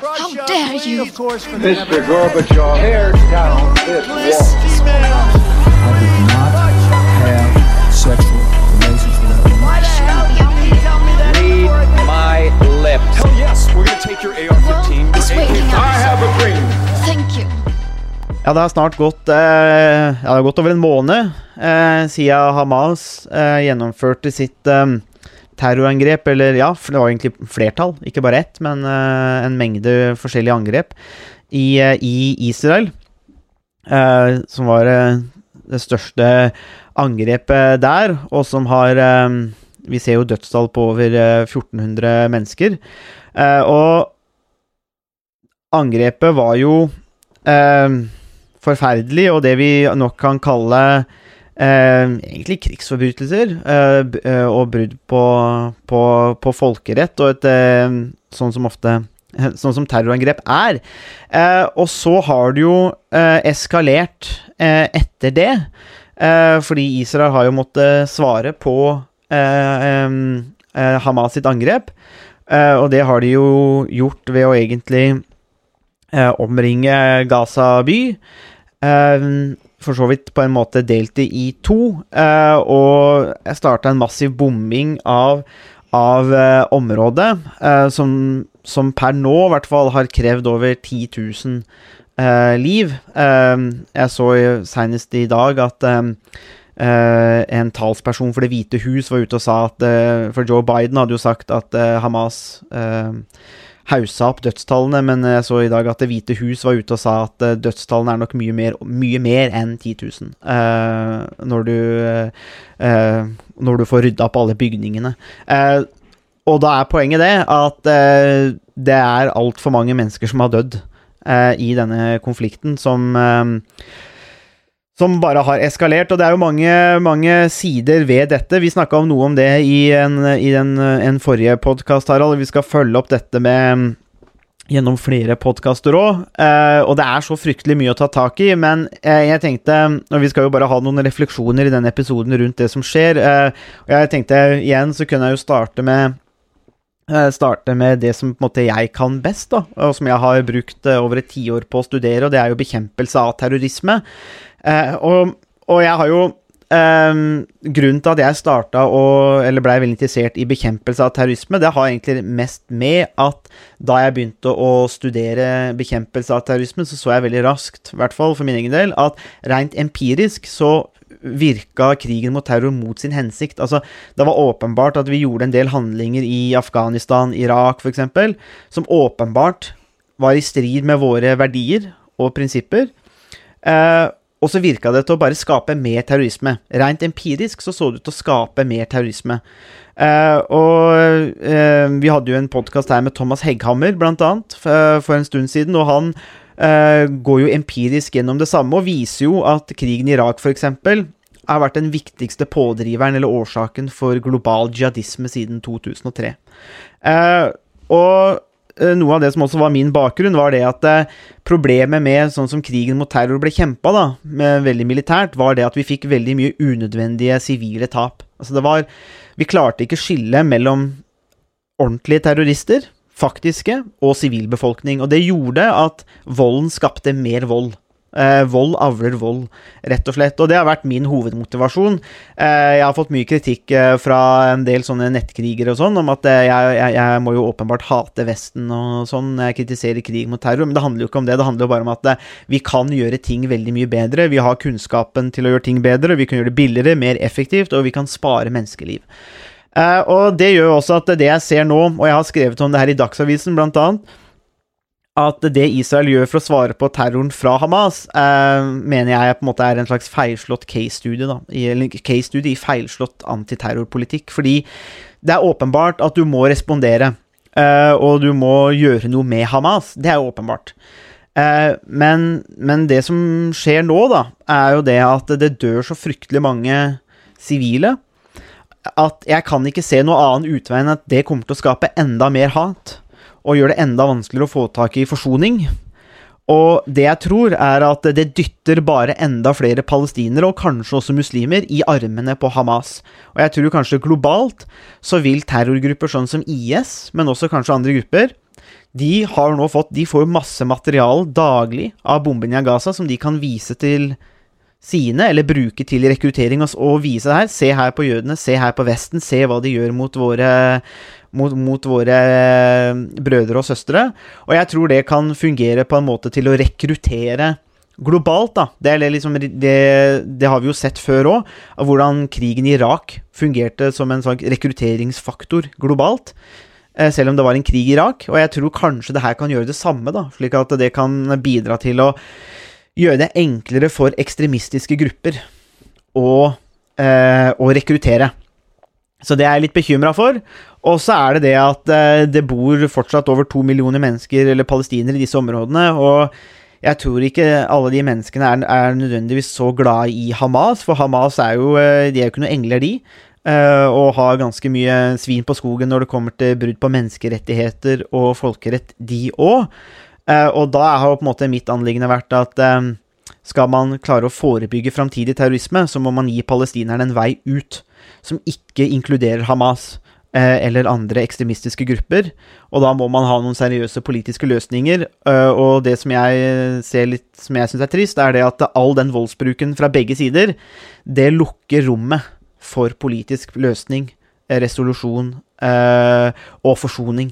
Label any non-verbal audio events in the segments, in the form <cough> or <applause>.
How dare you? Mr. Gorbachev, tear down this wall. I did not have sexual relations with that woman. Read my lips. Hell yes, we're gonna take your AR-15. It's your waiting AK-47. I have a dream. Thank you. Ja, det har snart gått, eh, ja, det har gått over en måned eh, siden Hamas eh, gjennomførte sitt eh, terrorangrep, eller ja, for det var egentlig flertall, ikke bare ett, men uh, en mengde forskjellige angrep i, uh, i Israel, uh, som var det største angrepet der, og som har Vi ser jo dødstall på over eh, 1400 mennesker. Og angrepet var jo forferdelig, og det vi nok kan kalle egentlig krigsforbrytelser eh, eh, og brudd på, på, på folkerett, og et eh, sånn som ofte <laughs> Sånn som terrorangrep er. Eh, og så har det jo eh, eskalert eh, etter det, eh, fordi Israel har jo måttet svare på eh, eh, Hamas sitt angrep, eh, og det har de jo gjort ved å egentlig eh, omringe Gaza by. For så vidt på en måte delt det i to, eh, og starta en massiv bombing av, av eh, området, eh, som, som per nå i hvert fall har krevd over 10 000 eh, liv. Eh, jeg så senest i dag at eh, en talsperson for Det hvite hus var ute og sa at For Joe Biden hadde jo sagt at Hamas eh, haussa opp dødstallene, men jeg så i dag at Det hvite hus var ute og sa at eh, dødstallene er nok mye mer, mye mer enn 10 000. Uh, når, du, eh, eh, når du får rydda opp alle bygningene. Uh, og da er poenget det at eh, det er altfor mange mennesker som har dødd eh, i denne konflikten, som eh, som bare har eskalert, og det er jo mange, mange sider ved dette. Vi snakka om noe om det i en, i den, en forrige podkast, Harald. Vi skal følge opp dette med gjennom flere podkaster òg. Eh, og det er så fryktelig mye å ta tak i, men eh, jeg tenkte Og vi skal jo bare ha noen refleksjoner i denne episoden rundt det som skjer. Eh, og jeg tenkte igjen så kunne jeg jo starte med eh, Starte med det som på en måte jeg kan best, da, og som jeg har brukt eh, over et tiår på å studere, og det er jo bekjempelse av terrorisme. Eh, og, og jeg har jo eh, Grunnen til at jeg starta eller blei veldig interessert i bekjempelse av terrorisme, det har egentlig mest med at da jeg begynte å studere bekjempelse av terrorisme, så så jeg veldig raskt, i hvert fall for min egen del, at rent empirisk så virka krigen mot terror mot sin hensikt. Altså, det var åpenbart at vi gjorde en del handlinger i Afghanistan, Irak f.eks., som åpenbart var i strid med våre verdier og prinsipper. Eh, og så virka det til å bare skape mer terrorisme. Rent empirisk så så det ut til å skape mer terrorisme. Uh, og uh, vi hadde jo en podkast her med Thomas Hegghammer, blant annet, for, for en stund siden, og han uh, går jo empirisk gjennom det samme og viser jo at krigen i Irak, f.eks., har vært den viktigste pådriveren eller årsaken for global jihadisme siden 2003. Eh, og eh, noe av det som også var min bakgrunn, var det at eh, problemet med sånn som krigen mot terror ble kjempa, da, veldig militært, var det at vi fikk veldig mye unødvendige sivile tap. Altså det var Vi klarte ikke skille mellom ordentlige terrorister, faktiske, og sivilbefolkning. Og det gjorde at volden skapte mer vold. Eh, vold avler vold, rett og slett. Og det har vært min hovedmotivasjon. Eh, jeg har fått mye kritikk eh, fra en del sånne nettkrigere og sånn, om at eh, jeg, jeg, jeg må jo åpenbart hate Vesten og sånn jeg kritiserer krig mot terror, men det handler jo ikke om det. Det handler jo bare om at eh, vi kan gjøre ting veldig mye bedre. Vi har kunnskapen til å gjøre ting bedre, vi kan gjøre det billigere, mer effektivt, og vi kan spare menneskeliv. Eh, og det gjør jo også at det jeg ser nå, og jeg har skrevet om det her i Dagsavisen blant annet, at det Israel gjør for å svare på terroren fra Hamas, eh, mener jeg på en måte er en slags feilslått case-studie. I, case-studie i feilslått antiterrorpolitikk. Fordi det er åpenbart at du må respondere, eh, og du må gjøre noe med Hamas. Det er åpenbart. Eh, men, men det som skjer nå, da, er jo det at det dør så fryktelig mange sivile at jeg kan ikke se noe annen utvei enn at det kommer til å skape enda mer hat. Og gjør det enda vanskeligere å få tak i forsoning. Og det jeg tror, er at det dytter bare enda flere palestinere, og kanskje også muslimer, i armene på Hamas. Og jeg tror kanskje globalt så vil terrorgrupper sånn som IS, men også kanskje andre grupper, de har nå fått De får masse materiale daglig av bombene i Gaza som de kan vise til sine, eller bruke til rekruttering og, og vise det her. Se her på jødene, se her på Vesten, se hva de gjør mot våre mot, mot, våre brødre og søstre. Og jeg tror det kan fungere på en måte til å rekruttere globalt, da. Det, liksom, det, det har vi jo sett før òg, hvordan krigen i Irak fungerte som en sånn rekrutteringsfaktor globalt. Eh, selv om det var en krig i Irak. Og jeg tror kanskje det her kan gjøre det samme, da. Slik at det kan bidra til å gjøre det enklere for ekstremistiske grupper å, eh, å rekruttere. Så det er jeg litt bekymra for. Og så er det det at eh, det bor fortsatt over to millioner mennesker, eller palestinere, i disse områdene. Og jeg tror ikke alle de menneskene er, er, nødvendigvis så glad i Hamas, for Hamas er jo eh, De er jo ikke noen engler, de. Uh, og har ganske mye svin på skogen når det kommer til brudd på menneskerettigheter og folkerett, de òg. Uh, og da har jo på en måte mitt anliggende vært at um, skal man klare å forebygge framtidig terrorisme, så må man gi palestinerne en vei ut som ikke inkluderer Hamas uh, eller andre ekstremistiske grupper. Og da må man ha noen seriøse politiske løsninger. og det som jeg ser litt som jeg syns er trist, er det at all den voldsbruken fra begge sider, det lukker rommet for politisk løsning, resolusjon og forsoning.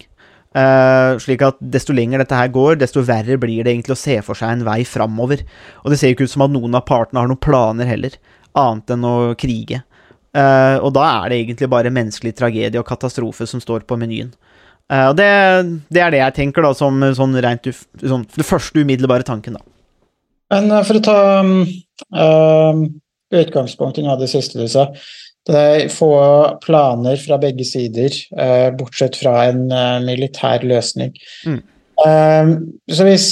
Uh, slik at desto lenger dette her går, desto verre blir det egentlig å se for seg en vei framover. Og det ser jo ikke ut som at noen av partene har noen planer heller, annet enn å krige. Uh, og da er det egentlig bare menneskelig tragedie og katastrofe som står på menyen. Uh, og det, det, er det jeg tenker, da, som sånn rent uf, sånn, det første umiddelbare tanken, da. Men for å ta um, utgangspunkt i noe av det siste du sa. Det er få planer fra begge sider, uh, bortsett fra en uh, militær løsning. Mm. Uh, så hvis,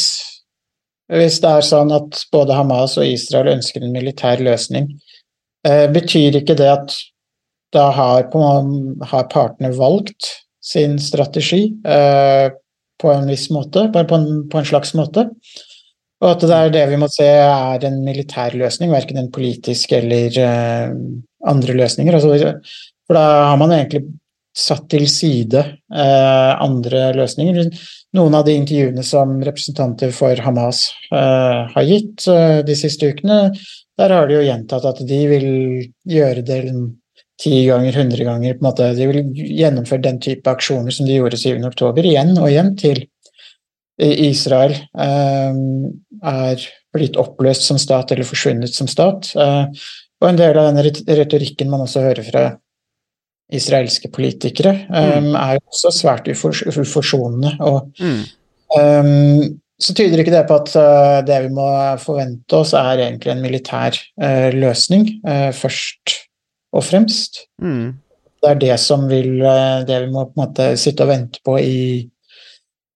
hvis, det er sånn at både Hamas og Israel ønsker en militær løsning, betyr ikke det at da har, har partene valgt sin strategi på en viss måte, på en, på en slags måte? Og at det er det vi må se er en militær løsning, verken en politisk eller andre løsninger. Altså, for da har man egentlig satt til side eh, andre løsninger. Noen av de intervjuene som representanter for Hamas eh, har gitt de siste ukene, der har de jo gjentatt at de vil gjøre det ti ganger, hundre ganger. på en måte. De vil gjennomføre den type aksjoner som de gjorde 7.10, igjen og igjen til Israel eh, er blitt oppløst som stat eller forsvunnet som stat. Eh, og en del av den retorikken man også hører fra israelske politikere, um, mm. er jo også svært uforsonende. Og mm. um, så tyder ikke det på at uh, det vi må forvente oss, er egentlig en militær uh, løsning, uh, først og fremst. Mm. Det er det som vil Det vi må på en måte sitte og vente på i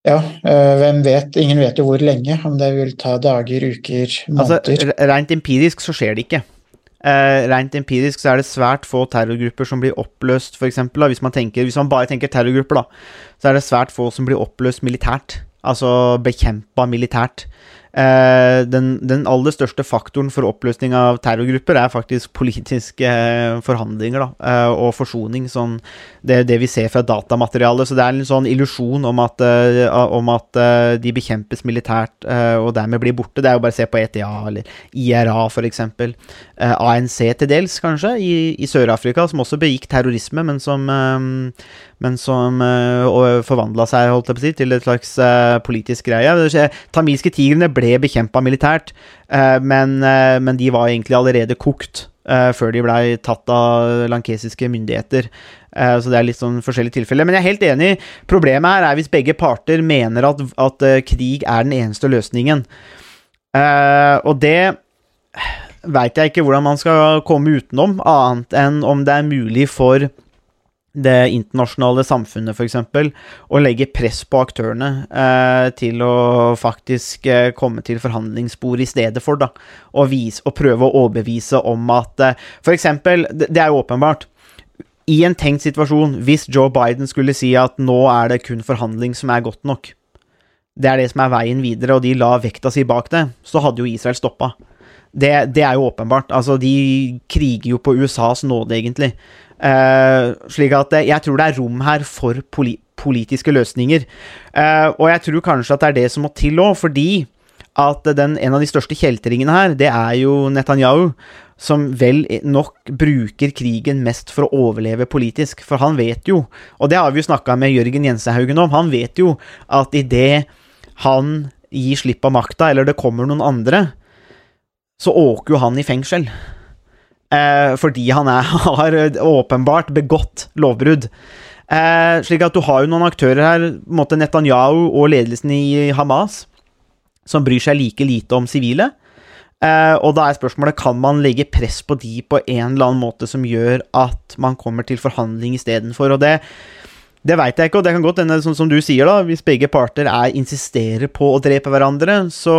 ja, eh, hvem vet. Ingen vet jo hvor lenge. Om det vil ta dager, uker, måneder. Altså, rent empirisk så skjer det ikke. Uh, rent empirisk så er det svært få terrorgrupper som blir oppløst, f.eks. Hvis, man hvis man bare tenker terrorgrupper, da, så er det svært få som blir oppløst militært. Altså bekjempa militært. Eh, den, den, aller største faktoren for oppløsning av terrorgrupper er faktisk politiske eh, forhandlinger da, eh, og forsoning. Sånn, det, det vi ser fra datamaterialet. Så det er en sånn illusjon om at, om at de bekjempes militært og dermed blir borte. Det er jo bare å se på ETA eller IRA f.eks. ANC til dels, kanskje, i, i Sør-Afrika, som også begikk terrorisme, men som, men som forvandla seg holdt jeg på å si, til et slags politisk greie. Tamilske tigrene ble bekjempa militært, uh, men, uh, men, de var egentlig allerede kokt før de blei tatt av lankesiske myndigheter. så det er litt sånn forskjellige tilfeller. Men jeg er helt enig. Problemet her er hvis begge parter mener at, at krig er den eneste løsningen. og det veit jeg ikke hvordan man skal komme utenom, annet enn om det er mulig for det internasjonale samfunnet, f.eks., og legge press på aktørene eh, til å faktisk eh, komme til forhandlingsbordet i stedet for, da, og, vise, og prøve å overbevise om at eh, F.eks., det, det er jo åpenbart. I en tenkt situasjon, hvis Joe Biden skulle si at nå er det kun forhandling som er godt nok, det er det som er veien videre, og de la vekta si bak det, så hadde jo Israel stoppa. Det, det, er jo åpenbart. Altså, de kriger jo på USAs nåde, egentlig. Uh, slik at jeg tror det er rom her for poli politiske løsninger. Uh, og jeg tror kanskje at det er det som må til òg, fordi at den, en av de største kjeltringene her, det er jo Netanyahu, som vel nok bruker krigen mest for å overleve politisk. For han vet jo, og det har vi jo snakka med Jørgen Jensehaugen om, han vet jo at idet han gir slipp av makta, eller det kommer noen andre, så åker jo han i fengsel. Eh, fordi han er, <laughs> har åpenbart begått lovbrudd. Eh, slik at du har jo noen aktører her, måte Netanyahu og ledelsen i Hamas, som bryr seg like lite om sivile. Eh, og da er spørsmålet kan man legge press på de på en eller annen måte som gjør at man kommer til forhandling istedenfor. Og det, det veit jeg ikke, og det kan godt hende, sånn som du sier, da, hvis begge parter er, insisterer på å drepe hverandre, så,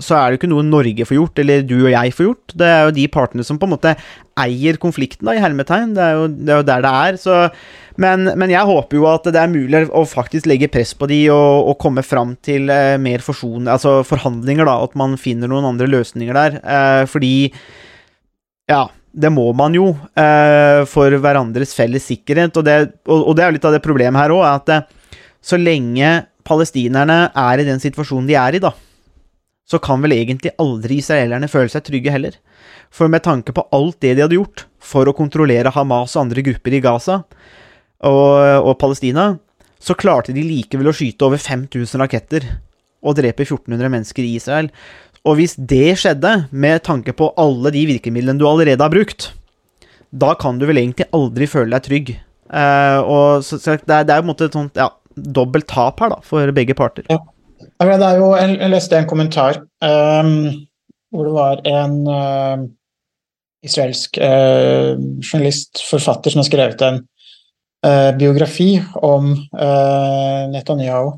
så, er det jo ikke noe Norge får gjort, eller du og jeg får gjort. Det er jo de partene som på en måte eier konflikten, da, i hermetegn. Det er jo, det er jo der det er. Så, men, men, jeg håper jo at det er mulig å faktisk legge press på de og, og komme fram til eh, mer forson, altså forhandlinger, da, at man finner noen andre løsninger der. Eh, fordi ja, det må man jo eh, for hverandres felles sikkerhet. Og det, og, og det er litt av det problemet her òg, at eh, så lenge palestinerne er i den situasjonen de er i, da, så kan vel egentlig aldri israelerne føle seg trygge heller. For med tanke på alt det de hadde gjort for å kontrollere Hamas og andre grupper i Gaza og, og Palestina, så klarte de likevel å skyte over 5000 raketter og drepe 1400 mennesker i Israel. Og hvis det skjedde, med tanke på alle de virkemidlene du allerede har brukt, da kan du vel egentlig aldri føle deg trygg. Uh, og så, så det, er, det er jo på en måte et sånt ja, dobbelt tap her, da, for begge parter. Ja. Det er jo, jeg leste en kommentar um, hvor det var en uh, israelsk uh, journalist, forfatter, som har skrevet en biografi om Netanyahu.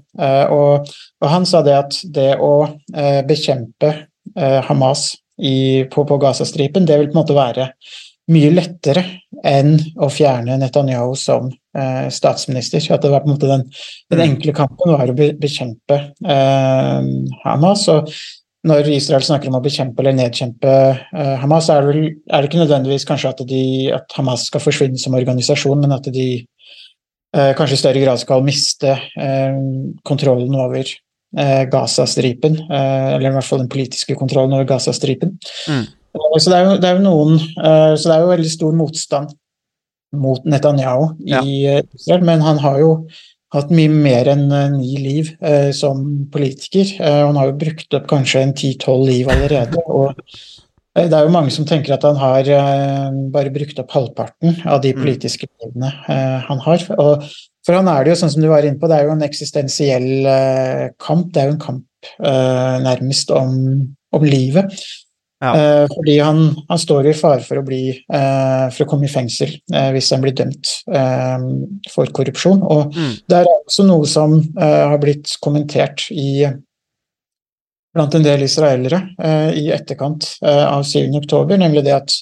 og og han sa det at det å eh, bekjempe eh, Hamas i, på, på Gazastripen, det vil på en måte være mye lettere enn å fjerne Netanyahu som eh, statsminister. At det var på en måte den, den mm. enkle kampen var å be, bekjempe eh, Hamas. og når Israel snakker om å bekjempe eller nedkjempe eh, Hamas, er det, vel, er det ikke nødvendigvis kanskje at, de, at Hamas skal forsvinne som organisasjon, men at de eh, kanskje i større grad skal miste kontrollen over eh, Gazastripen, eh, eller i hvert fall den politiske kontrollen over Gazastripen. Mm. Eh, så det er, jo, det er jo noen eh, Så det er jo veldig stor motstand mot Netanyahu i ja. Eh, Israel, men han har jo hatt mye mer enn ni liv eh, som politiker. han har jo brukt opp kanskje en ti-tolv liv allerede. og det er jo mange som tenker at han har bare brukt opp halvparten av de mm. politiske midlene han har. Og for han er det jo, sånn som du var inne på, det er jo en eksistensiell kamp. Det er jo en kamp nærmest om, om livet. Ja. Fordi han, han, står i fare for å bli for å komme i fengsel hvis han blir dømt for korrupsjon. Og mm. det er også noe som har blitt kommentert i blant en del israelere i etterkant av 7.10, nemlig det at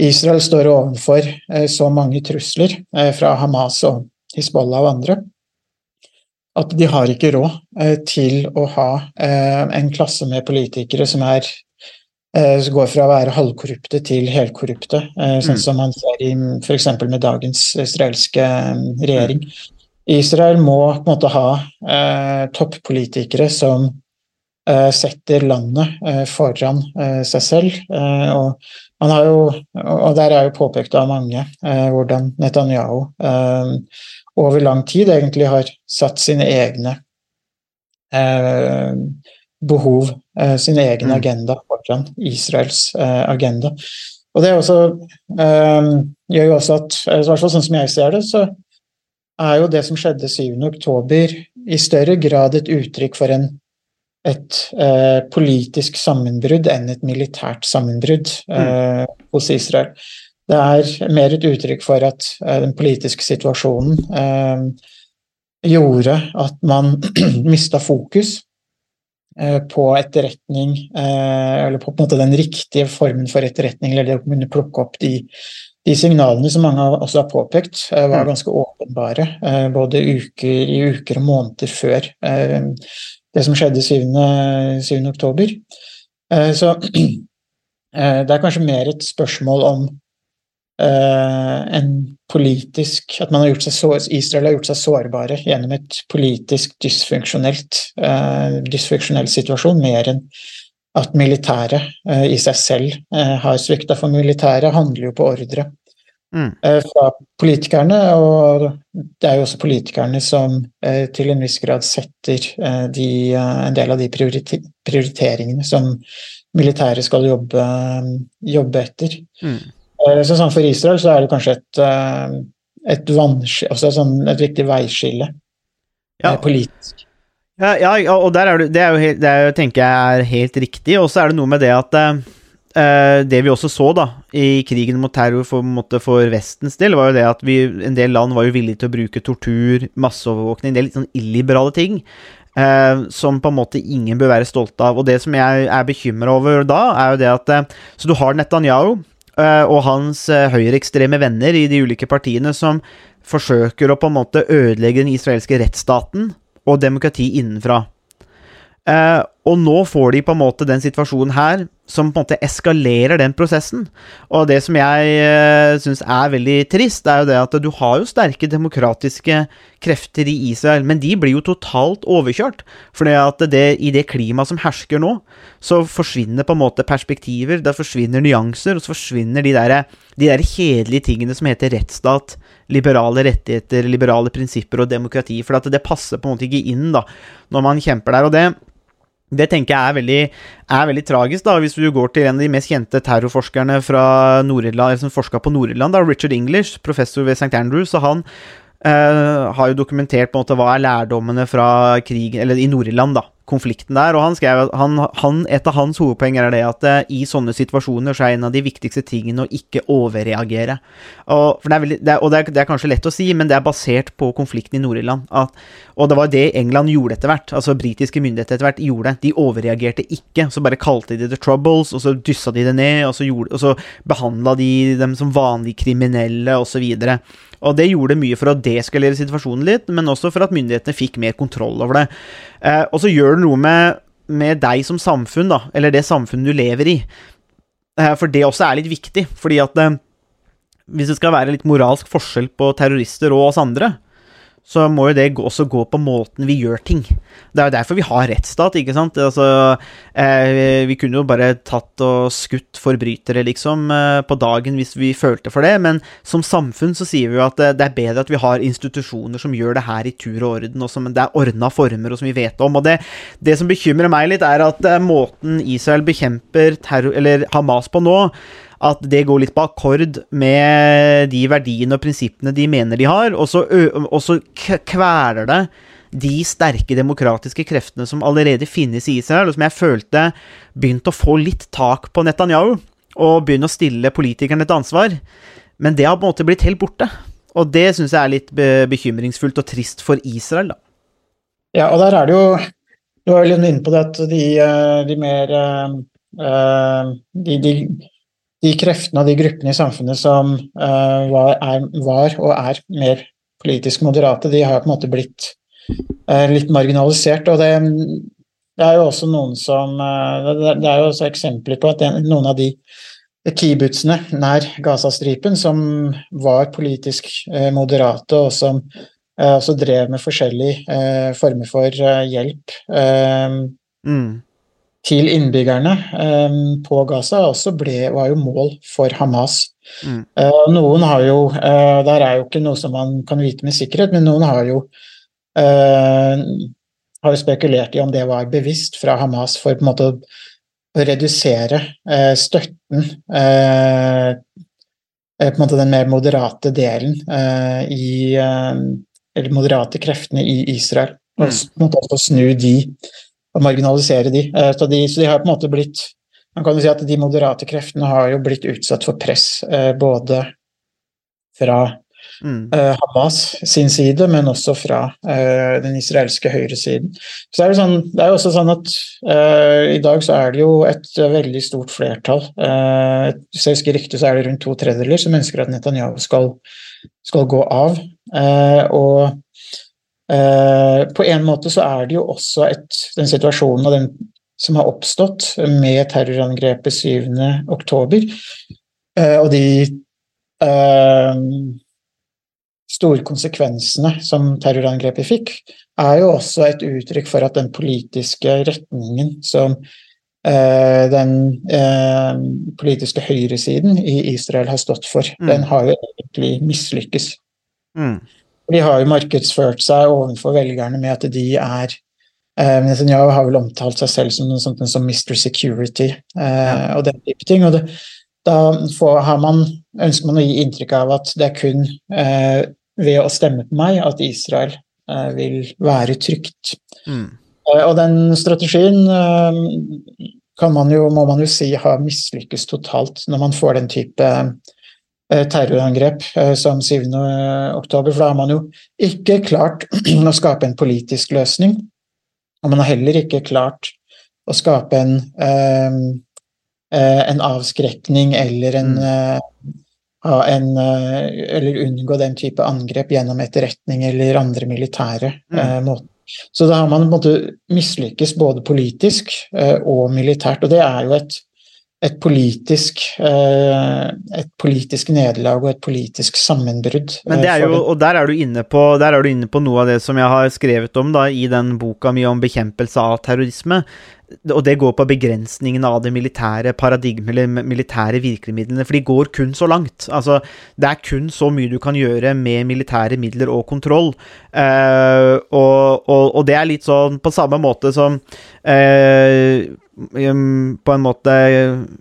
Israel står overfor så mange trusler fra Hamas og Hizbollah og andre, at de har ikke råd eh, til å ha eh, en klasse med politikere som er eh, går fra å være halvkorrupte til helkorrupte, sånn mm. som man ser i f.eks. med dagens israelske regjering. Israel må på en måte ha eh, toppolitikere som eh, setter landet eh, foran seg selv. og man har jo, og der er jo påpekt av mange hvordan Netanyahu over lang tid egentlig har satt sine egne eh, behov, eh, sin egen mm. agenda foran Israels eh, agenda. Og det også, eh, gjør jo også at, i hvert fall sånn som jeg ser det, så er jo det som skjedde 7.10 i større grad et uttrykk for en, et eh, politisk sammenbrudd enn et militært sammenbrudd mm. Eh, hos Israel. Det er mer et uttrykk for at eh, den politiske situasjonen uh, gjorde at man <clears throat> mista fokus uh, på etterretning, eller på, en måte den riktige formen for etterretning, eller det å kunne plukke opp de, de signalene som mange også har påpekt, var mm. ganske åpenbare, både uker, i uker og måneder før det som skjedde 7. 7. oktober. Så <clears throat> det er kanskje mer et spørsmål om eh, en politisk At har så, Israel har gjort seg sårbare gjennom et politisk dysfunksjonelt eh, dysfunksjonell situasjon, mer enn at militæret eh, i seg selv eh, har svikta. For militæret handler jo på ordre Mm. eh, fra politikerne, og det er jo også politikerne som eh, til en viss grad setter eh, de, en del av de priorite prioriteringene som militæret skal jobbe, jobbe etter. Mm. Eh, Så sånn for Israel så er det kanskje et, et, altså sånn et viktig veiskille Ja. politisk. Ja, ja, og der er det, det er jo helt, det er, jo- tenker jeg er helt riktig. Og så er det noe med det at Det vi også så da i krigen mot terror for, for Vestens del, var jo det at vi, en del land var jo villige til å bruke tortur, masseovervåkning, en del litt sånn illiberale ting. eh, som på en måte ingen bør være stolte av. Og det som jeg er bekymra over da, er jo det at eh, Så du har Netanyahu eh, og hans eh, høyreekstreme venner i de ulike partiene som forsøker å på en måte ødelegge den israelske rettsstaten og demokrati innenfra. Eh, og nå får de på en måte den situasjonen her som på en måte eskalerer den prosessen. Og det som jeg uh, syns er veldig trist, er jo det at du har jo sterke demokratiske krefter i Israel, men de blir jo totalt overkjørt. For i det klimaet som hersker nå, så forsvinner på en måte perspektiver, det forsvinner nyanser, og så forsvinner de der, de der kjedelige tingene som heter rettsstat, liberale rettigheter, liberale prinsipper og demokrati. For det passer på en måte ikke inn da, når man kjemper der. og det det tenker jeg er veldig, er veldig tragisk, da, hvis du går til en av de mest kjente terrorforskerne fra Nord-Irland, som forska på Nord-Irland, Richard English, professor ved St. Andrews, og han eh, har jo dokumentert på en måte hva er lærdommene fra krigen, eller i Nord-Irland, da, konflikten der, og han skrev han, han, et av hans hovedpoenger er det at uh, i sånne situasjoner så er en av de viktigste tingene å ikke overreagere. Og, det er, veldig, det og det er, det er kanskje lett å si, men det er basert på konflikten i Nord-Irland. Og det var det England gjorde etter hvert, altså britiske myndigheter etter hvert gjorde. De overreagerte ikke, så bare kalte de det troubles, og så dyssa de det ned, og så, så behandla de dem som vanlige kriminelle, osv. Og det gjorde mye for å deskalere situasjonen litt, men også for at myndighetene fikk mer kontroll over det. Eh, og så gjør det noe med, med, deg som samfunn, da, eller det samfunnet du lever i. Eh, for det også er litt viktig, fordi at eh, hvis det skal være litt moralsk forskjell på terrorister og oss andre, så må jo det også gå på måten vi gjør ting. Det er jo derfor vi har rettsstat, ikke sant. Altså, eh, vi kunne jo bare tatt og skutt forbrytere, liksom, eh, på dagen hvis vi følte for det, men som samfunn så sier vi jo at det, det er bedre at vi har institusjoner som gjør det her i tur og orden, og som det er ordna former, og som vi vet om. Og det, det som bekymrer meg litt, er at eh, måten Israel bekjemper terror, eller Hamas på nå, at det går litt på akkord med de verdiene og prinsippene de mener de har, og så, og så kveler det de sterke demokratiske kreftene som allerede finnes i Israel, og som jeg følte begynte å få litt tak på Netanyahu, og begynne å stille politikerne til ansvar. Men det har på en måte blitt helt borte. Og det syns jeg er litt bekymringsfullt og trist for Israel, da. Ja, og der er det jo Du var litt inne på det at de, de mer de, de de kreftene og de gruppene i samfunnet som uh, var, er, var, og er mer politisk moderate, de har på en måte blitt uh, litt marginalisert. Og det, det, er jo også noen som uh, det, er jo også eksempler på at den, noen av de kibbutzene nær Gazastripen som var politisk moderate, og som også drev med forskjellige former for hjelp. Mm til innbyggerne um, på Gaza også ble, var jo mål for Hamas. Mm. Uh, noen har jo uh, Der er jo ikke noe som man kan vite med sikkerhet, men noen har jo uh, har jo spekulert i om det var bevisst fra Hamas for på en måte å, å redusere støtten på en måte den mer moderate delen i Eller moderate kreftene i Israel. Og Mm. på en måte også snu de og marginalisere de. Så, de. så de har på en måte blitt Man kan jo si at de moderate kreftene har jo blitt utsatt for press både fra mm. Hamas sin side, men også fra den israelske høyresiden. Så er det, sånn, det er jo også sånn at uh, i dag så er det jo et veldig stort flertall. Hvis jeg husker riktig så er det rundt to tredjedeler som ønsker at Netanyahu skal, skal gå av. Og på en måte så er det jo også et, den situasjonen og den som har oppstått med terrorangrepet 7.10, uh, og de eh, store konsekvensene som terrorangrepet fikk, er jo også et uttrykk for at den politiske retningen som eh, den eh, politiske høyresiden i Israel har stått for, Mm. den har jo egentlig mislykkes. Mm. De har jo markedsført seg overfor velgerne med at de er eh, Netanyahu har vel omtalt seg selv som noe sånt som Mr. Security eh, og den type ting. og det, Da får, har man, ønsker man å gi inntrykk av at det er kun eh, ved å stemme på meg at Israel eh, vil være trygt. Mm. Eh, Og den strategien eh, kan man jo, må man jo si har mislykkes totalt når man får den type terrorangrep eh, som 7. oktober, for da har man jo ikke klart <clears throat> å skape en politisk løsning. Og man har heller ikke klart å skape en, eh, eh, en avskrekning eller en, eh, ha en eh, Eller unngå den type angrep gjennom etterretning eller andre militære mm. måter. Så da har man på en måte mislykkes både politisk eh, og militært, og det er jo et, et politisk eh, et politisk nederlag og et politisk sammenbrudd. Men det eh, er jo, og der er, du inne på, der er du inne på noe av det som jeg har skrevet om da, i den boka mi om bekjempelse av terrorisme. Og det går på begrensningen av det militære paradigmet, eller militære virkemidlene, for de går kun så langt. Altså, det er kun så mye du kan gjøre med militære midler og kontroll. Eh, og, og, og det er litt sånn på samme måte som eh, um, på en måte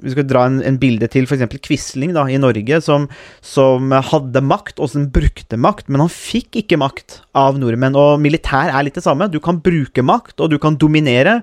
Vi skal dra en, en bilde til f.eks. Quisling da, i Norge, som, som hadde makt, og som brukte makt, men han fikk ikke makt av nordmenn. Og militær er litt det samme. Du kan bruke makt, og du kan dominere.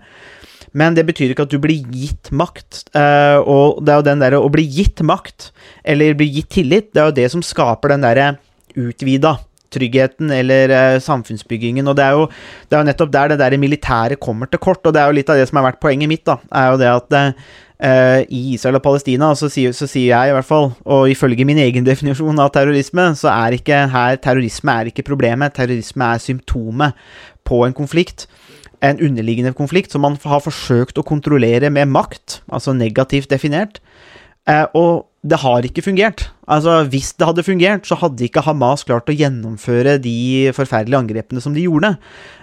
Men det betyr ikke at du blir gitt makt. Eh, og det er jo den derre å bli gitt makt, eller bli gitt tillit, det er jo det som skaper den derre utvida tryggheten eller eh, samfunnsbyggingen. Og det er, jo, det er nettopp der det der militære kommer til kort, og det er jo litt av det som har vært poenget mitt, da, er jo det at eh, i Israel og Palestina så sier, så sier jeg i hvert fall, og ifølge min egen <laughs> definisjon av terrorisme, så er ikke her terrorisme er ikke problemet, terrorisme er symptomet på en konflikt. En underliggende konflikt som man har forsøkt å kontrollere med makt, altså negativt definert. Eh, og det har ikke fungert. Altså, Hvis det hadde fungert, så hadde ikke Hamas klart å gjennomføre de forferdelige angrepene som de gjorde.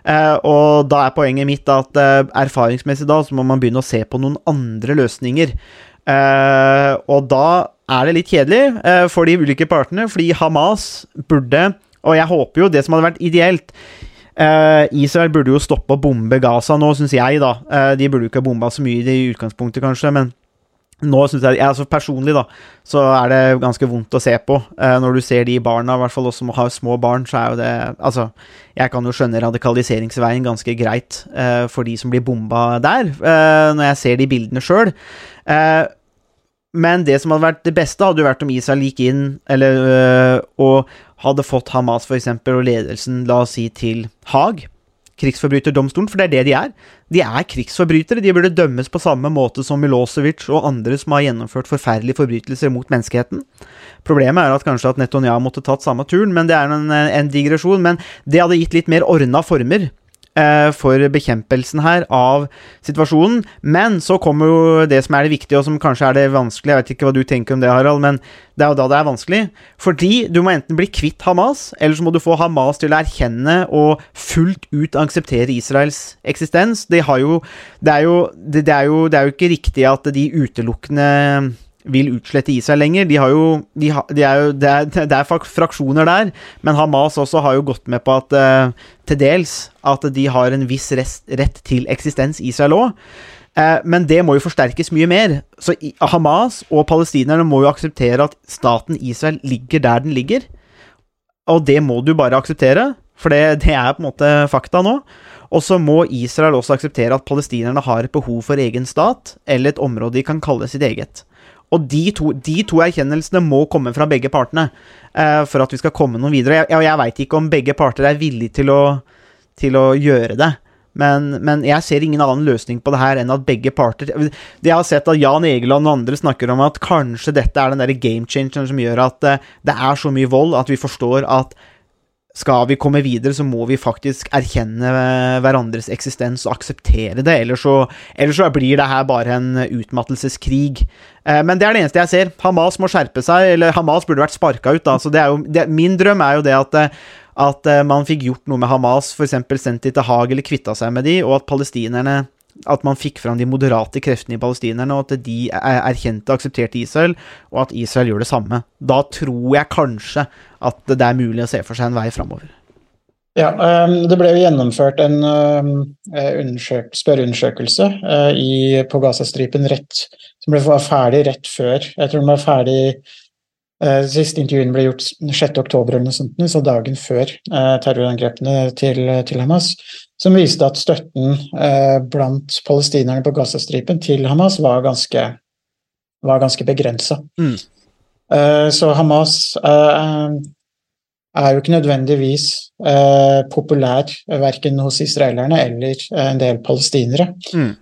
Eh, og da er poenget mitt at eh, erfaringsmessig da, så må man begynne å se på noen andre løsninger. Eh, og da er det litt kjedelig eh, for de ulike partene, fordi Hamas burde Og jeg håper jo det som hadde vært ideelt Eh, Israel burde jo stoppe å bombe Gaza nå, syns jeg, da. Eh, de burde jo ikke ha bomba så mye i utgangspunktet, kanskje, men nå syns jeg altså Personlig, da, så er det ganske vondt å se på. Eh, når du ser de barna, i hvert fall oss som har små barn, så er jo det Altså, jeg kan jo skjønne radikaliseringsveien ganske greit eh, for de som blir bomba der, eh, når jeg ser de bildene sjøl. Eh, men det som hadde vært det beste, hadde jo vært om Israel gikk inn eller, øh, og hadde fått Hamas eksempel, og ledelsen, la oss si, til Haag, krigsforbryterdomstolen, for det er det de er. De er krigsforbrytere. De burde dømmes på samme måte som Milosevic og andre som har gjennomført forferdelige forbrytelser mot menneskeheten. Problemet er at kanskje at Netanyahu måtte tatt samme turen, men det er en, en digresjon. Men det hadde gitt litt mer ordna former for bekjempelsen her av situasjonen. Men så kommer jo det som er det viktige, og som kanskje er det vanskelige. Jeg vet ikke hva du tenker om det, Harald, men det er jo da det er vanskelig. Fordi du må enten bli kvitt Hamas, eller så må du få Hamas til å erkjenne og fullt ut akseptere Israels eksistens. De har jo Det er jo, det, det er jo, det er jo ikke riktig at de utelukkende vil utslette Israel lenger. De har jo, de har, de er jo det, er, <laughs> det er fraksjoner der, men Hamas også har jo gått med på at eh, til dels at de har en viss rest, rett til eksistens, Israel òg. Eh, men det må jo forsterkes mye mer. Så Hamas og palestinerne må jo akseptere at staten Israel ligger der den ligger. Og det må du bare akseptere, for det, det er på en måte fakta nå. Og så må Israel også akseptere at palestinerne har et behov for egen stat, eller et område de kan kalle sitt eget. Og de to, de to erkjennelsene må komme fra begge partene uh, for at vi skal komme noe videre. Jeg, jeg, jeg veit ikke om begge parter er villige til å, til å gjøre det. Men, men jeg ser ingen annen løsning på det her enn at begge parter Jeg har sett at Jan Egeland og andre snakker om at kanskje dette er den der game changeren som gjør at eh, det er så mye vold at vi forstår at skal vi komme videre, så må vi faktisk erkjenne hverandres eksistens og akseptere det. Ellers så, ellers så blir det her bare en utmattelseskrig. Eh, men det er det eneste jeg ser. Hamas må skjerpe seg, eller Hamas burde vært sparka ut. da, så det er jo, det, Min drøm er jo det at, eh, at eh, man fikk gjort noe med Hamas, f.eks. sendt de til Haag eller kvitta seg med de, og at palestinerne at man fikk fram de moderate kreftene i palestinerne, og at de erkjente og aksepterte Israel, og at Israel gjør det samme. Da tror jeg kanskje at det er mulig å se for seg en vei framover. Ja, um, Det ble jo gjennomført en um, spørreundersøkelse uh, i, på Gazastripen rett, som ble ferdig rett før. Jeg tror den var ferdig uh, Siste intervjuen ble gjort 6.10, eller så dagen før terrorangrepene til, til Hamas som viste at støtten eh, blant palestinerne på Gazastripen til Hamas var ganske, var ganske begrensa. Mm. Eh, så Hamas eh, er jo ikke nødvendigvis eh, populær verken hos israelerne eller en del palestinere. Mm.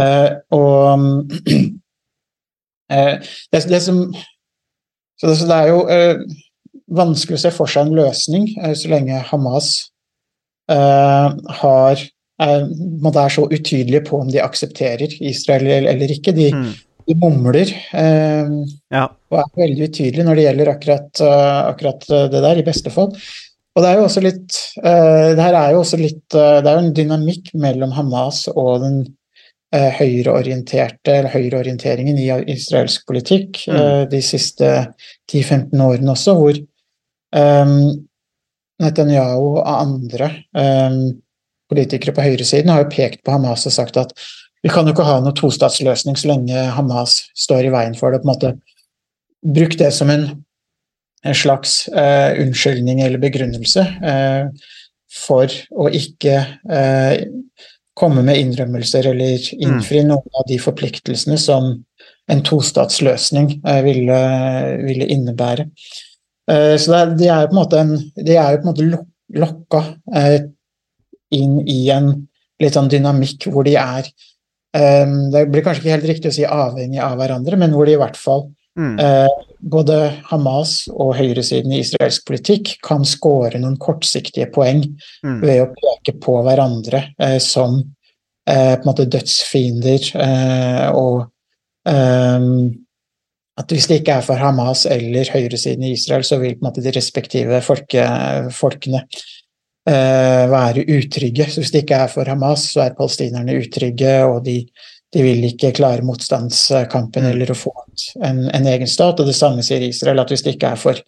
Eh, og <clears throat> eh, det, det, som Så det, det er jo vanskelig å se for seg en løsning så lenge Hamas Eh, har er, så utydelige på om de aksepterer Israel eller ikke. De, mm. de mumler eh, ja. og er veldig utydelige når det gjelder akkurat, uh, akkurat, det der, i beste fall. Og det er jo også litt det her er jo også litt Det er jo en dynamikk mellom Hamas og den høyreorienterte, eller høyreorienteringen i israelsk politikk mm. de siste 10-15 årene også, hvor um, Netanyahu og andre um, politikere på høyresiden har jo pekt på Hamas og sagt at vi kan jo ikke ha noen tostatsløsning så lenge Hamas står i veien for det. på en måte Bruk det som en, en slags uh, unnskyldning eller begrunnelse uh, for å ikke uh, komme med innrømmelser eller innfri mm. noen av de forpliktelsene som en tostatsløsning ville, ville innebære. Eh, så er, de er jo på en måte, en, de er jo på en måte lokka eh, inn i en litt sånn dynamikk hvor de er eh, Det blir kanskje ikke helt riktig å si avhengig av hverandre, men hvor de i hvert fall mm. både Hamas og høyresiden i israelsk politikk kan skåre noen kortsiktige poeng mm. ved å peke på hverandre som på en måte dødsfiender og at hvis det ikke er for Hamas eller høyresiden i Israel, så vil måte de respektive folke, folkene uh, være utrygge. Så hvis det ikke er for Hamas, så er palestinerne utrygge, og de, de vil ikke klare motstandskampen mm. eller å få en, en, egen stat. Og det samme sier Israel, at hvis det ikke er for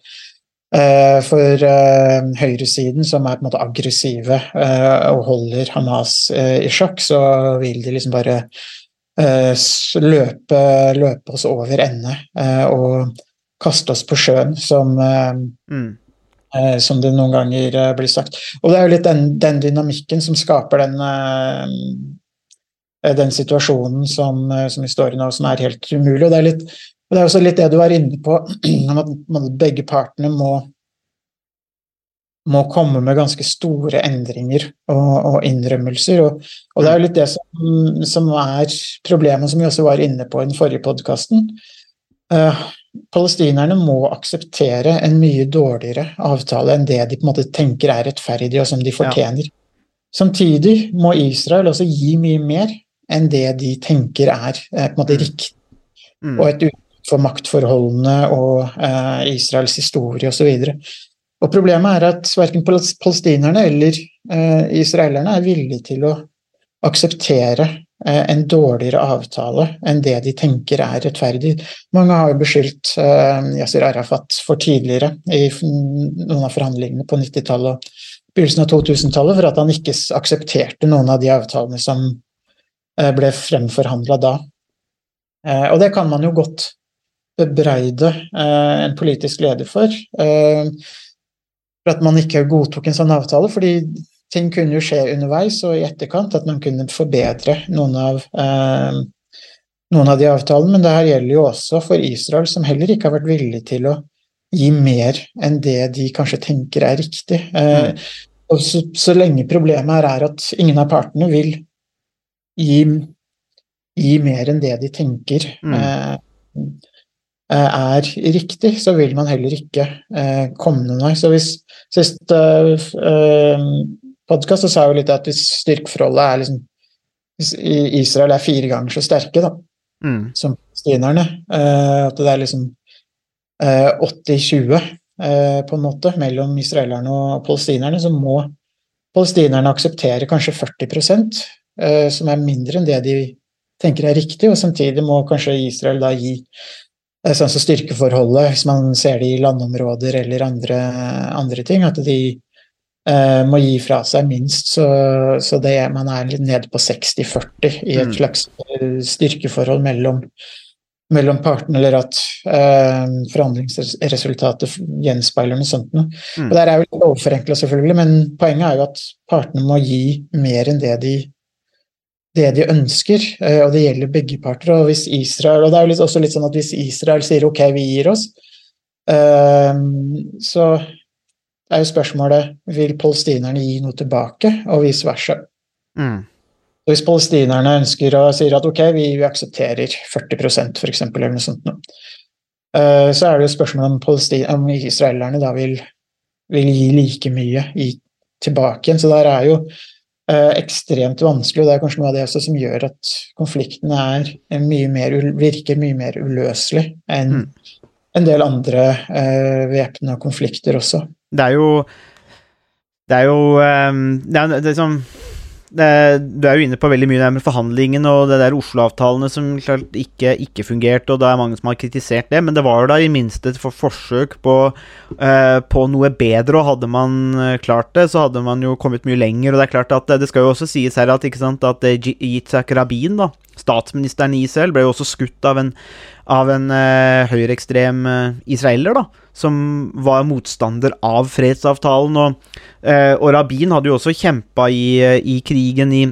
Uh, for uh, høyresiden, som er på en måte aggressive og holder Hamas i sjakk, så vil de liksom bare Eh, løpe, løpe oss over ende eh, og kaste oss på sjøen, som, eh, mm. som det noen ganger blir sagt. Og det er jo litt den, den dynamikken som skaper den, den situasjonen som, som vi står i nå, som er helt umulig. Og det er, litt, det er også litt det du var inne på, <clears throat> at begge partene må må komme med ganske store endringer og, og innrømmelser. Og, og, det er jo litt det som, som, er problemet, som vi også var inne på i den forrige podkasten. Uh, eh, palestinerne må akseptere en mye dårligere avtale enn det de på en måte tenker er rettferdig og som de fortjener. Ja. Samtidig må Israel også gi mye mer enn det de tenker er uh, på en måte mm. riktig, mm. og et uttrykk for maktforholdene og uh, Israels historie osv. Og Problemet er at verken palestinerne eller eh, israelerne er villige til å akseptere eh, en dårligere avtale enn det de tenker er rettferdig. Mange har jo beskyldt eh, Yasir Arafat for tidligere, i noen av forhandlingene på 90-tallet og begynnelsen av 2000-tallet, for at han ikke aksepterte noen av de avtalene som eh, ble fremforhandla da. Eh, og det kan man jo godt bebreide eh, en politisk leder for for at man ikke godtok en sånn avtale. fordi ting kunne jo skje underveis og i etterkant, at man kunne forbedre noen av, eh, noen av de avtalene. Men det her gjelder jo også for Israel, som heller ikke har vært villig til å gi mer enn det de kanskje tenker er riktig. Eh, mm. og så, så, lenge problemet her er at ingen av partene vil gi, gi mer enn det de tenker. Mm. Eh, eh, er riktig, så vil man heller ikke eh, komme noen vei. Så hvis sist eh, podkast så sa jeg jo litt at hvis styrkeforholdet er liksom Hvis Israel er fire ganger så sterke da, Mm. som palestinerne, eh, at det er liksom eh, 80-20 eh, på en måte mellom israelerne og palestinerne, så må palestinerne akseptere kanskje 40 eh, som er mindre enn det de tenker er riktig, og samtidig må kanskje Israel da gi eh, sånn som styrkeforholdet, hvis man ser det i landområder eller andre, andre ting, at de eh, må gi fra seg minst, så, så det, man er litt nede på 60-40 i et Mm. slags eh, styrkeforhold mellom, mellom partene, eller at eh, forhandlingsresultatet gjenspeiler noe sånt noe. Mm. Og Der er jo litt overforenkla, selvfølgelig, men poenget er jo at partene må gi mer enn det de det de ønsker, eh, og det gjelder begge parter. Og hvis Israel, og det er jo også litt sånn at hvis Israel sier ok, vi gir oss, eh, så er jo spørsmålet vil palestinerne gi noe tilbake, og vice versa. Mm. Hvis palestinerne ønsker og sier at ok, vi, vi aksepterer 40% for eksempel, eller noe sånt, eh, så er det jo spørsmålet om, om israelerne da vil, vil gi like mye i, tilbake igjen. Så der er jo ekstremt vanskelig, og det er kanskje noe av det også som gjør at konflikten er mye mer, virker mye mer uløselig enn Mm. en del andre uh, væpna konflikter også. Det er jo Det er jo um, Det er, det er sånn Du er jo inne på veldig mye med forhandlingene og det der Oslo-avtalene som klart ikke, ikke fungerte, og det er mange som har kritisert det, men det var jo da i minste et for forsøk på, eh, på noe bedre, og hadde man eh, klart det, så hadde man jo kommet mye lenger. Og det er klart at eh, det skal jo også sies her at, ikke sant, at Yitzhak Rabin, da, statsministeren i Israel, ble jo også skutt av en, av en eh, høyreekstrem eh, israeler, da, som var motstander av fredsavtalen. Og, eh, og Rabin hadde jo også kjempa i, eh, i krigen i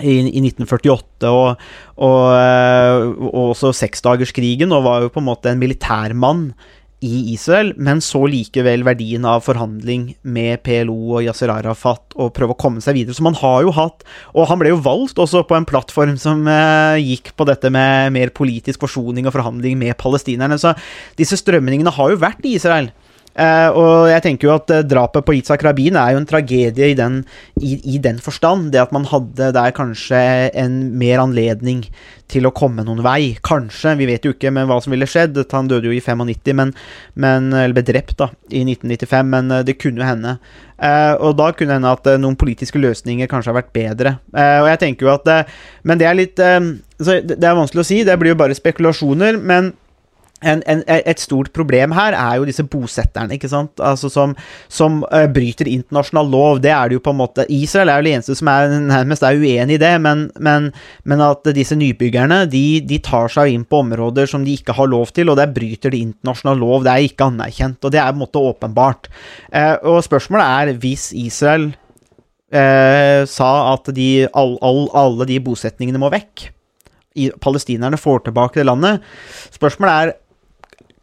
i, i 1948 og, og, eh, og også seksdagerskrigen, og var jo på en måte en militærmann i Israel, men så likevel verdien av forhandling med PLO og Yasser Arafat og prøve å komme seg videre. Så man har jo hatt Og han ble jo valgt også på en plattform som eh, gikk på dette med mer politisk forsoning og forhandling med palestinerne. Så disse strømningene har jo vært i Israel. Eh, og jeg tenker jo at uh, drapet på Itzhak Rabin er jo en tragedie i den, i, i den forstand. Det at man hadde der kanskje en mer anledning til å komme noen vei. Kanskje, vi vet jo ikke men hva som ville skjedd. Han døde jo i 95, men, men, eller ble drept da, i 1995, men uh, det kunne jo hende. Og da kunne hende at noen politiske løsninger kanskje har vært bedre. Og jeg tenker jo at Men det er litt så det, det er vanskelig å si, det blir jo bare spekulasjoner. men en, en, et stort problem her er jo disse bosetterne, ikke sant? Altså som, som uh, bryter internasjonal lov. Det er det jo på en måte Israel er jo det eneste som er nærmest er uenig i det, men, men, men at disse nybyggerne de, de tar seg inn på områder som de ikke har lov til, og der bryter de internasjonal lov. Det er ikke anerkjent, og det er på en måte åpenbart. Uh, og spørsmålet er hvis Israel uh, sa at de, all, all, alle de bosetningene må vekk palestinerne får tilbake det landet. Spørsmålet er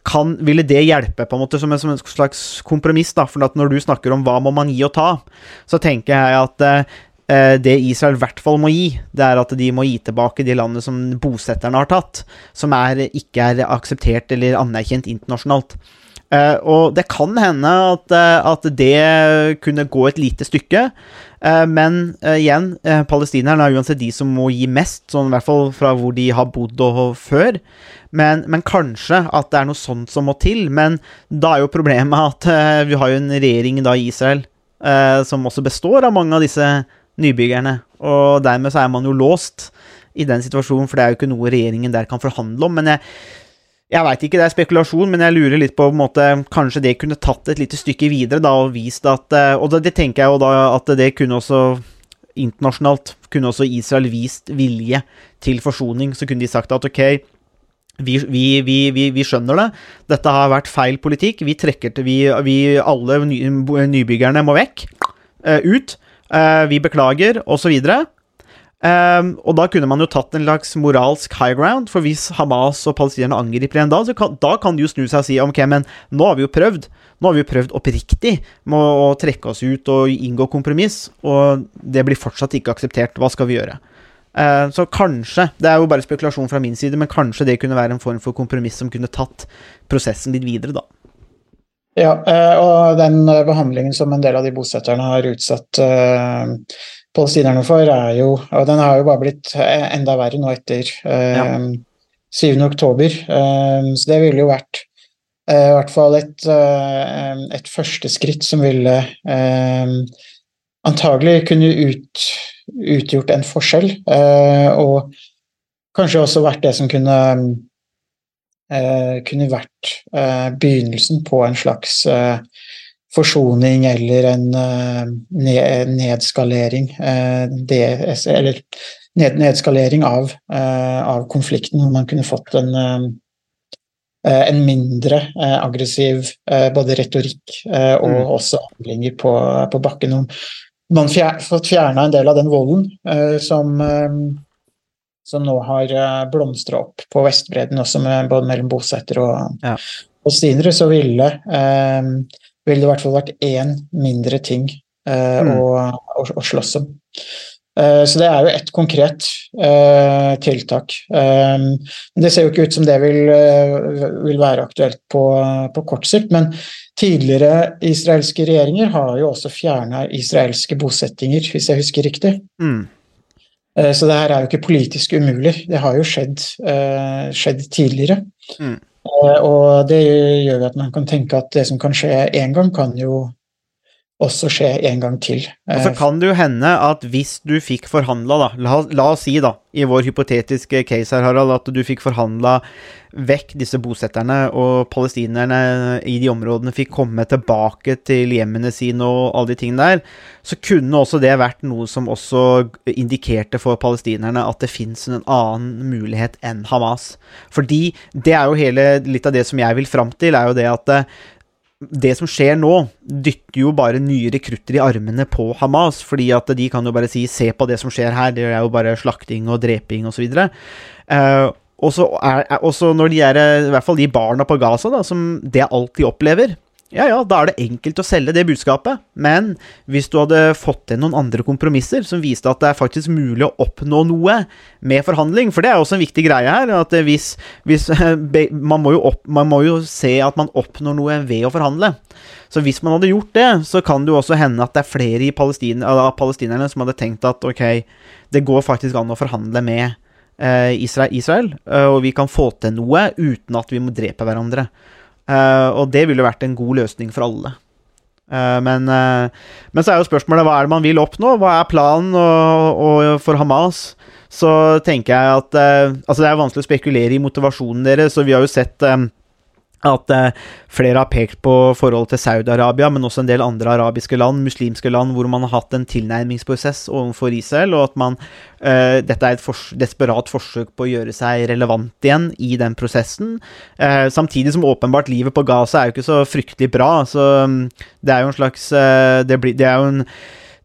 kan, ville det hjelpe på en måte som en, som en slags kompromiss? da, for Når du snakker om hva må man gi og ta, så tenker jeg at eh, det Israel i hvert fall må gi, det er at de må gi tilbake de landene som bosetterne har tatt, som er, ikke er akseptert eller anerkjent internasjonalt. Eh, og det kan hende at, eh, at det kunne gå et lite stykke. Eh, men igjen, palestinerne er uansett de som må gi mest, sånn i hvert fall fra hvor de har bodd og før. Men, men kanskje at det er noe sånt som må til. Men da er jo problemet at uh, vi har jo en regjering da i Israel uh, som også består av mange av disse nybyggerne. Og dermed så er man jo låst i den situasjonen, for det er jo ikke noe regjeringen der kan forhandle om. Men jeg, jeg veit ikke, det er spekulasjon, men jeg lurer litt på, på en måte, Kanskje det kunne tatt et lite stykke videre da, og vist at eh, Og det, det tenker jeg jo da at det kunne også internasjonalt kunne også Israel vist vilje til forsoning. Så kunne de sagt at ok, vi, vi, vi, vi, skjønner det. Dette har vært feil politikk. Vi trekker til vi, Alle ny, nybyggerne må vekk. Uh, ut. Uh, vi beklager, osv. Um, og da kunne man jo tatt en slags moralsk high ground, for hvis Hamas og palestinerne angriper igjen da, kan, da kan de jo snu seg og si ok, men nå har vi jo prøvd. Nå har vi jo prøvd oppriktig med å, å trekke oss ut og inngå kompromiss, og det blir fortsatt ikke akseptert. Hva skal vi gjøre? Eh, så kanskje, det er jo bare spekulasjon fra min side, men kanskje det kunne være en form for kompromiss som kunne tatt prosessen litt videre, da. Ja, eh, og den eh, behandlingen som en del av de bosetterne har utsatt eh, palestinerne for, er jo Og den har jo bare blitt enda verre nå etter Ja. 7. oktober. Så det ville jo vært i hvert fall et, et første skritt som ville antagelig kunne ut, utgjort en forskjell, eh, og kanskje også vært det som kunne eh, kunne vært eh, begynnelsen på en slags forsoning eller en ned, nedskalering eh, det, Eller ned, nedskalering av, eh, av konflikten, hvor man kunne fått en en mindre aggressiv eh, både retorikk eh, og Mm. også handlinger på, på bakken. Og Man fjer, fått fjerna en del av den volden eh, som, eh, som nå har uh, blomstra opp på Vestbredden, også med, både mellom bosettere og Ja. palestinere, så ville, eh, ville det i hvert fall vært én mindre ting eh, Mm. å, å, å slåss om. Eh, Så det er jo ett konkret eh, tiltak. Eh, men Det ser jo ikke ut som det vil, vil være aktuelt på, på kort sikt. Men tidligere israelske regjeringer har jo også fjerna israelske bosettinger, hvis jeg husker riktig. Mm. Så det her er jo ikke politisk umulig. Det har jo skjedd, skjedd tidligere. Mm. Og det gjør jo at man kan tenke at det som kan skje én gang, kan jo også skje en gang til. Og så Eh, kan det jo hende at hvis du fikk forhandla, da la, la oss si, da, i vår hypotetiske case her, Harald, at du fikk forhandla vekk disse bosetterne, og palestinerne i de områdene fikk komme tilbake til hjemmene sine og alle de tingene der, så kunne også det vært noe som også indikerte for palestinerne at det fins en annen mulighet enn Hamas. Fordi det er jo hele litt av det som jeg vil fram til, er jo det at eh, det som skjer nå, dytter jo bare nye rekrutter i armene på Hamas, fordi at de kan jo bare si 'se på det som skjer her', det er jo bare slakting og dreping osv. Uh, og så også når de er, eh, i hvert fall de barna på Gaza, da, som det alltid de opplever ja, ja, da er det enkelt å selge det budskapet, men hvis du hadde fått til noen andre kompromisser som viste at det er faktisk mulig å oppnå noe med forhandling, for det er også en viktig greie her, at hvis, hvis <laughs> man, må opp, man må jo se at man oppnår noe ved å forhandle. Så hvis man hadde gjort det, så kan det jo også hende at det er flere Palestin, av palestinerne som hadde tenkt at ok, det går faktisk an å forhandle med eh, Israel, Israel, eh, og vi kan få til noe uten at vi må drepe hverandre. Eh, og det ville vært en god løsning for alle. Uh, men, uh, men så er jo spørsmålet hva er det man vil oppnå? Hva er planen og, og for Hamas? Så tenker jeg at Altså, det er vanskelig å spekulere i motivasjonen deres, og vi har jo sett eh, at eh, flere har pekt på forholdet til Saudi-Arabia, men også en del andre arabiske land, muslimske land, hvor man har hatt en tilnærmingsprosess overfor Israel, og at man eh, Dette er et fors desperat forsøk på å gjøre seg relevant igjen i den prosessen. Eh, samtidig som åpenbart livet på Gaza er jo ikke så fryktelig bra. Så mm, det er jo en slags eh, det, blir, det er jo en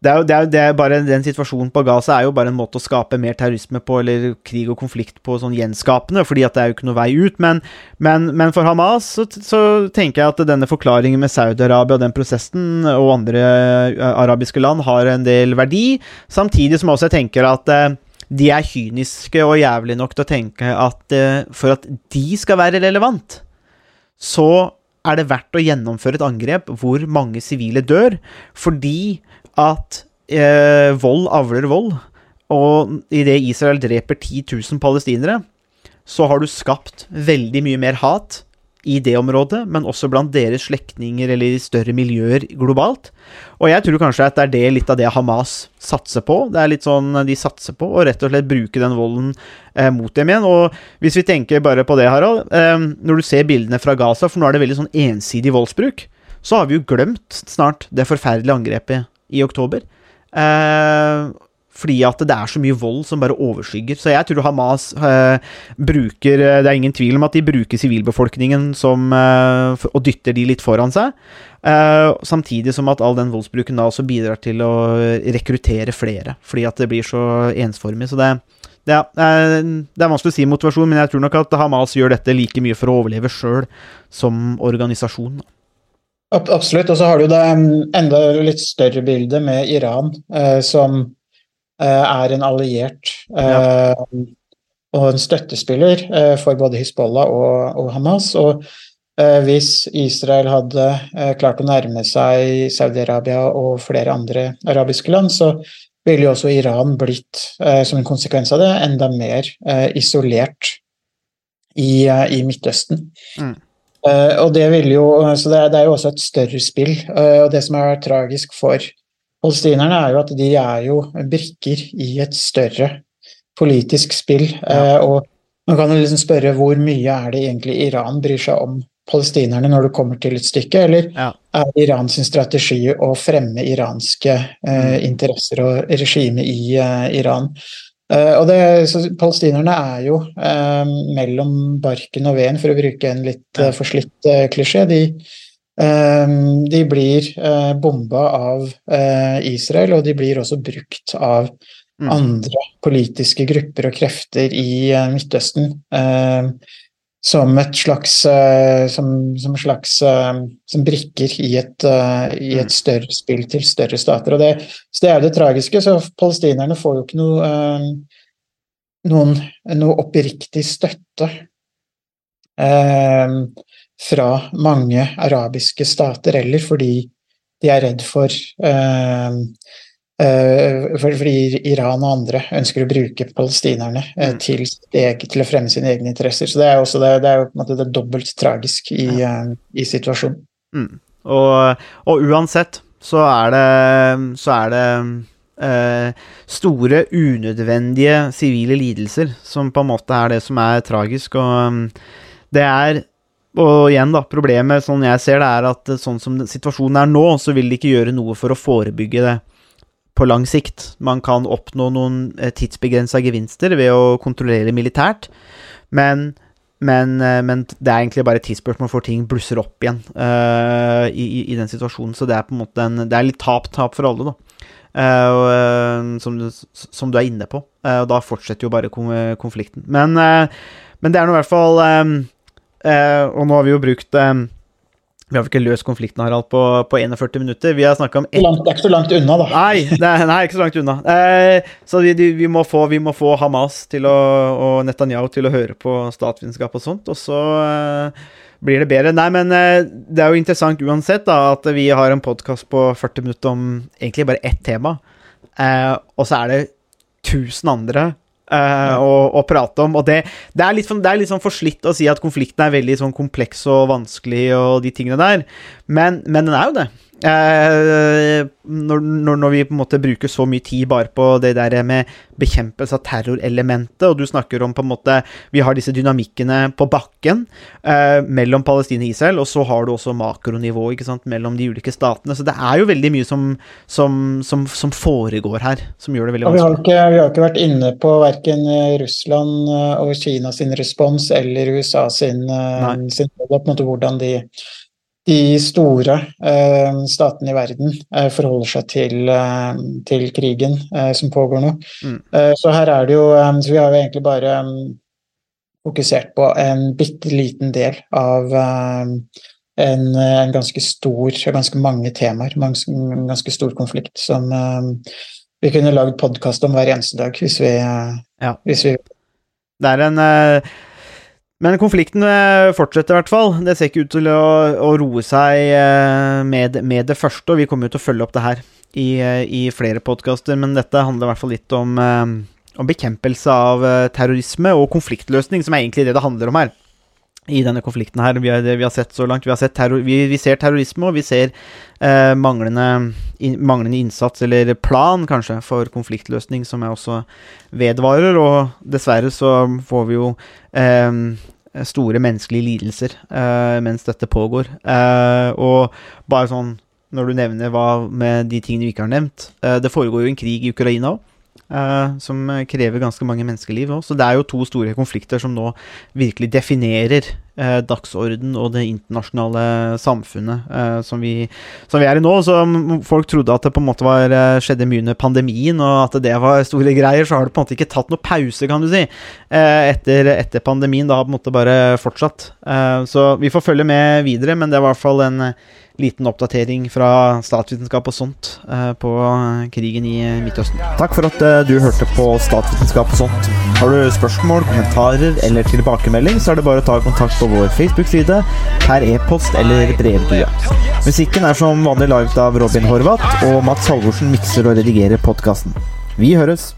det er jo det er, det er bare Den situasjonen på Gaza er jo bare en måte å skape mer terrorisme på, eller krig og konflikt på, sånn gjenskapende, fordi at det er jo ikke noe vei ut. Men, men, men for Hamas så, så tenker jeg at denne forklaringen med Saudi-Arabia og den prosessen, og andre arabiske land, har en del verdi. Samtidig som også jeg tenker at de er kyniske og jævlig nok til å tenke at for at de skal være relevant, så er det verdt å gjennomføre et angrep hvor mange sivile dør, fordi at eh, vold avler vold. Og idet Israel dreper 10 000 palestinere, så har du skapt veldig mye mer hat i det området, men også blant deres slektninger eller i større miljøer globalt. Og jeg tror kanskje at det er det litt av det Hamas satser på. Det er litt sånn de satser på, å rett og slett bruke den volden eh, mot dem igjen. Og hvis vi tenker bare på det, Harald, eh, når du ser bildene fra Gaza, for nå er det veldig sånn ensidig voldsbruk, så har vi jo glemt snart det forferdelige angrepet i oktober. Eh, fordi at det er så mye vold som bare overskygger. Så jeg tror Hamas eh, bruker Det er ingen tvil om at de bruker sivilbefolkningen som eh, Og dytter de litt foran seg. Eh, samtidig som at all den voldsbruken da også bidrar til å rekruttere flere. Fordi at det blir så ensformig. Så det, det, er, det er vanskelig å si motivasjon, men jeg tror nok at Hamas gjør dette like mye for å overleve sjøl som organisasjon. Ab- Absolutt. Og så har du det mm, enda litt større bildet med Iran, eh, som eh, er en alliert eh, og en støttespiller eh, for både Hizbollah og, og Hamas. Og eh, hvis Israel hadde eh, klart å nærme seg Saudi-Arabia og flere andre arabiske land, så ville jo også Iran blitt, som en konsekvens av det, enda mer isolert i, i Midtøsten. Mm. Eh, og det vil jo, så det er, det er jo også et større spill. eh, og det som er tragisk for palestinerne, er jo at de er jo brikker i et større politisk spill. eh, og man kan jo liksom spørre hvor mye er det egentlig Iran bryr seg om palestinerne når det kommer til et stykke, eller Ja. er Irans strategi å fremme iranske eh, interesser og regime i eh, Iran? Eh, og det, Palestinerne er jo eh, mellom barken og veden, for å bruke en litt eh, forslitt klisjé. De, de blir bomba av Israel, og de blir også brukt av Mm. andre politiske grupper og krefter i Midtøsten. Eh, som et slags eh, som, som, slags, eh, som brikker i et, eh, i et større spill til større stater. Og det, så det er jo det tragiske. Så palestinerne får jo ikke noe, noen, noe oppriktig støtte eh, fra mange arabiske stater eller fordi de er redd for eh, fordi Iran og andre ønsker å bruke palestinerne eh, Mm. til, til å fremme sine egne interesser. Så det er, også, det, er jo på en måte det er dobbelt tragisk i, eh, i situasjonen. Mm. Og, og uansett så er det, så er det eh, store, unødvendige sivile lidelser som på en måte er det som er tragisk. Og um, det er Og igjen, da, problemet sånn jeg ser det, er at sånn som situasjonen er nå, så vil de ikke gjøre noe for å forebygge det på lang sikt. Man kan oppnå noen eh, tidsbegrensa gevinster ved å kontrollere militært, men men, eh, men det er egentlig bare et tidsspørsmål for ting blusser opp igjen uh, i, i, den situasjonen. Så det er på en måte en, det er litt tap-tap for alle, da. Uh, som, du, som du er inne på. Uh, og da fortsetter jo bare kon konflikten. Men, men det er nå i hvert fall Og nå har vi jo brukt Vi har vel ikke løst konflikten, Harald, på, på 41 minutter. Vi har snakka om et... Det er ikke så langt unna, da. Nei, det er, nei, ikke så langt unna. Eh, så vi, vi, må få, vi må få Hamas å, og Netanyahu til å høre på statsvitenskap og sånt, og så eh, blir det bedre. Nei, men eh, det er jo interessant uansett da, at vi har en podkast på 40 minutter om egentlig bare ett tema, eh, og så er det 1000 andre eh, å, å prate om. Og det, det, er litt, for det er litt sånn forslitt å si at konflikten er veldig sånn kompleks og vanskelig og de tingene der, men, men den er jo det. Eh, når, når, når vi på en måte bruker så mye tid bare på det der med bekjempelse av terrorelementet, og du snakker om på en måte Vi har disse dynamikkene på bakken eh, mellom Palestina og Israel, og så har du også makronivå ikke sant, mellom de ulike statene. Så det er jo veldig mye som, som, som, som foregår her, som gjør det veldig vanskelig. vi har, ikke, vi har ikke vært inne på verken Russland eh, og Kina sin respons eller USA sin, eh, Nei. sin på en måte hvordan de, de store eh, statene i verden eh, forholder seg til, eh, til krigen som pågår nå. Mm. Eh, så her er det jo Så vi har jo egentlig bare fokusert på en bitte liten del av en, en ganske stor, ganske mange temaer, en ganske stor konflikt som vi kunne lagd podkast om hver eneste dag hvis vi, Ja. hvis vi Det er en Men konflikten eh, fortsetter i hvert fall. Det ser ikke ut til å, å roe seg eh, med, med det første, og vi kommer jo til å følge opp det her i, eh, i flere podkaster, men dette handler i hvert fall litt om, om bekjempelse av terrorisme og konfliktløsning, som er egentlig det det handler om her. I denne konflikten her, vi har, det vi har sett så langt. Vi, sett terror, vi, vi ser terrorisme, og vi ser eh, manglende, in, manglende innsats, eller plan, kanskje, for konfliktløsning, som er også vedvarer. Og dessverre så får vi jo eh, store menneskelige lidelser eh, mens dette pågår. Eh, og bare sånn, når du nevner hva med de tingene vi ikke har nevnt eh, Det foregår jo en krig i Ukraina òg. Som krever ganske mange menneskeliv òg. Så det er jo to store konflikter som nå virkelig definerer eh, dagsorden og det internasjonale samfunnet eh, som, vi, som vi er i nå. Så folk trodde at det på en måte var, eh, skjedde mye under pandemien, og at det var store greier, så har det på en måte ikke tatt noe pause, kan du si, eh, etter, etter pandemien. Det har på en måte bare fortsatt. Eh, så vi får følge med videre, men det er i hvert fall en, liten oppdatering fra statsvitenskap og sånt eh, på krigen i Midtøsten. Takk for at eh, du hørte på Statsvitenskap og sånt. Har du spørsmål, kommentarer eller tilbakemelding, så er det bare å ta kontakt på vår Facebook-side, per e-post eller brevdue. Musikken er som vanlig laget av Robin Horvath, og Mats Halvorsen mikser og redigerer podkasten. Vi høres!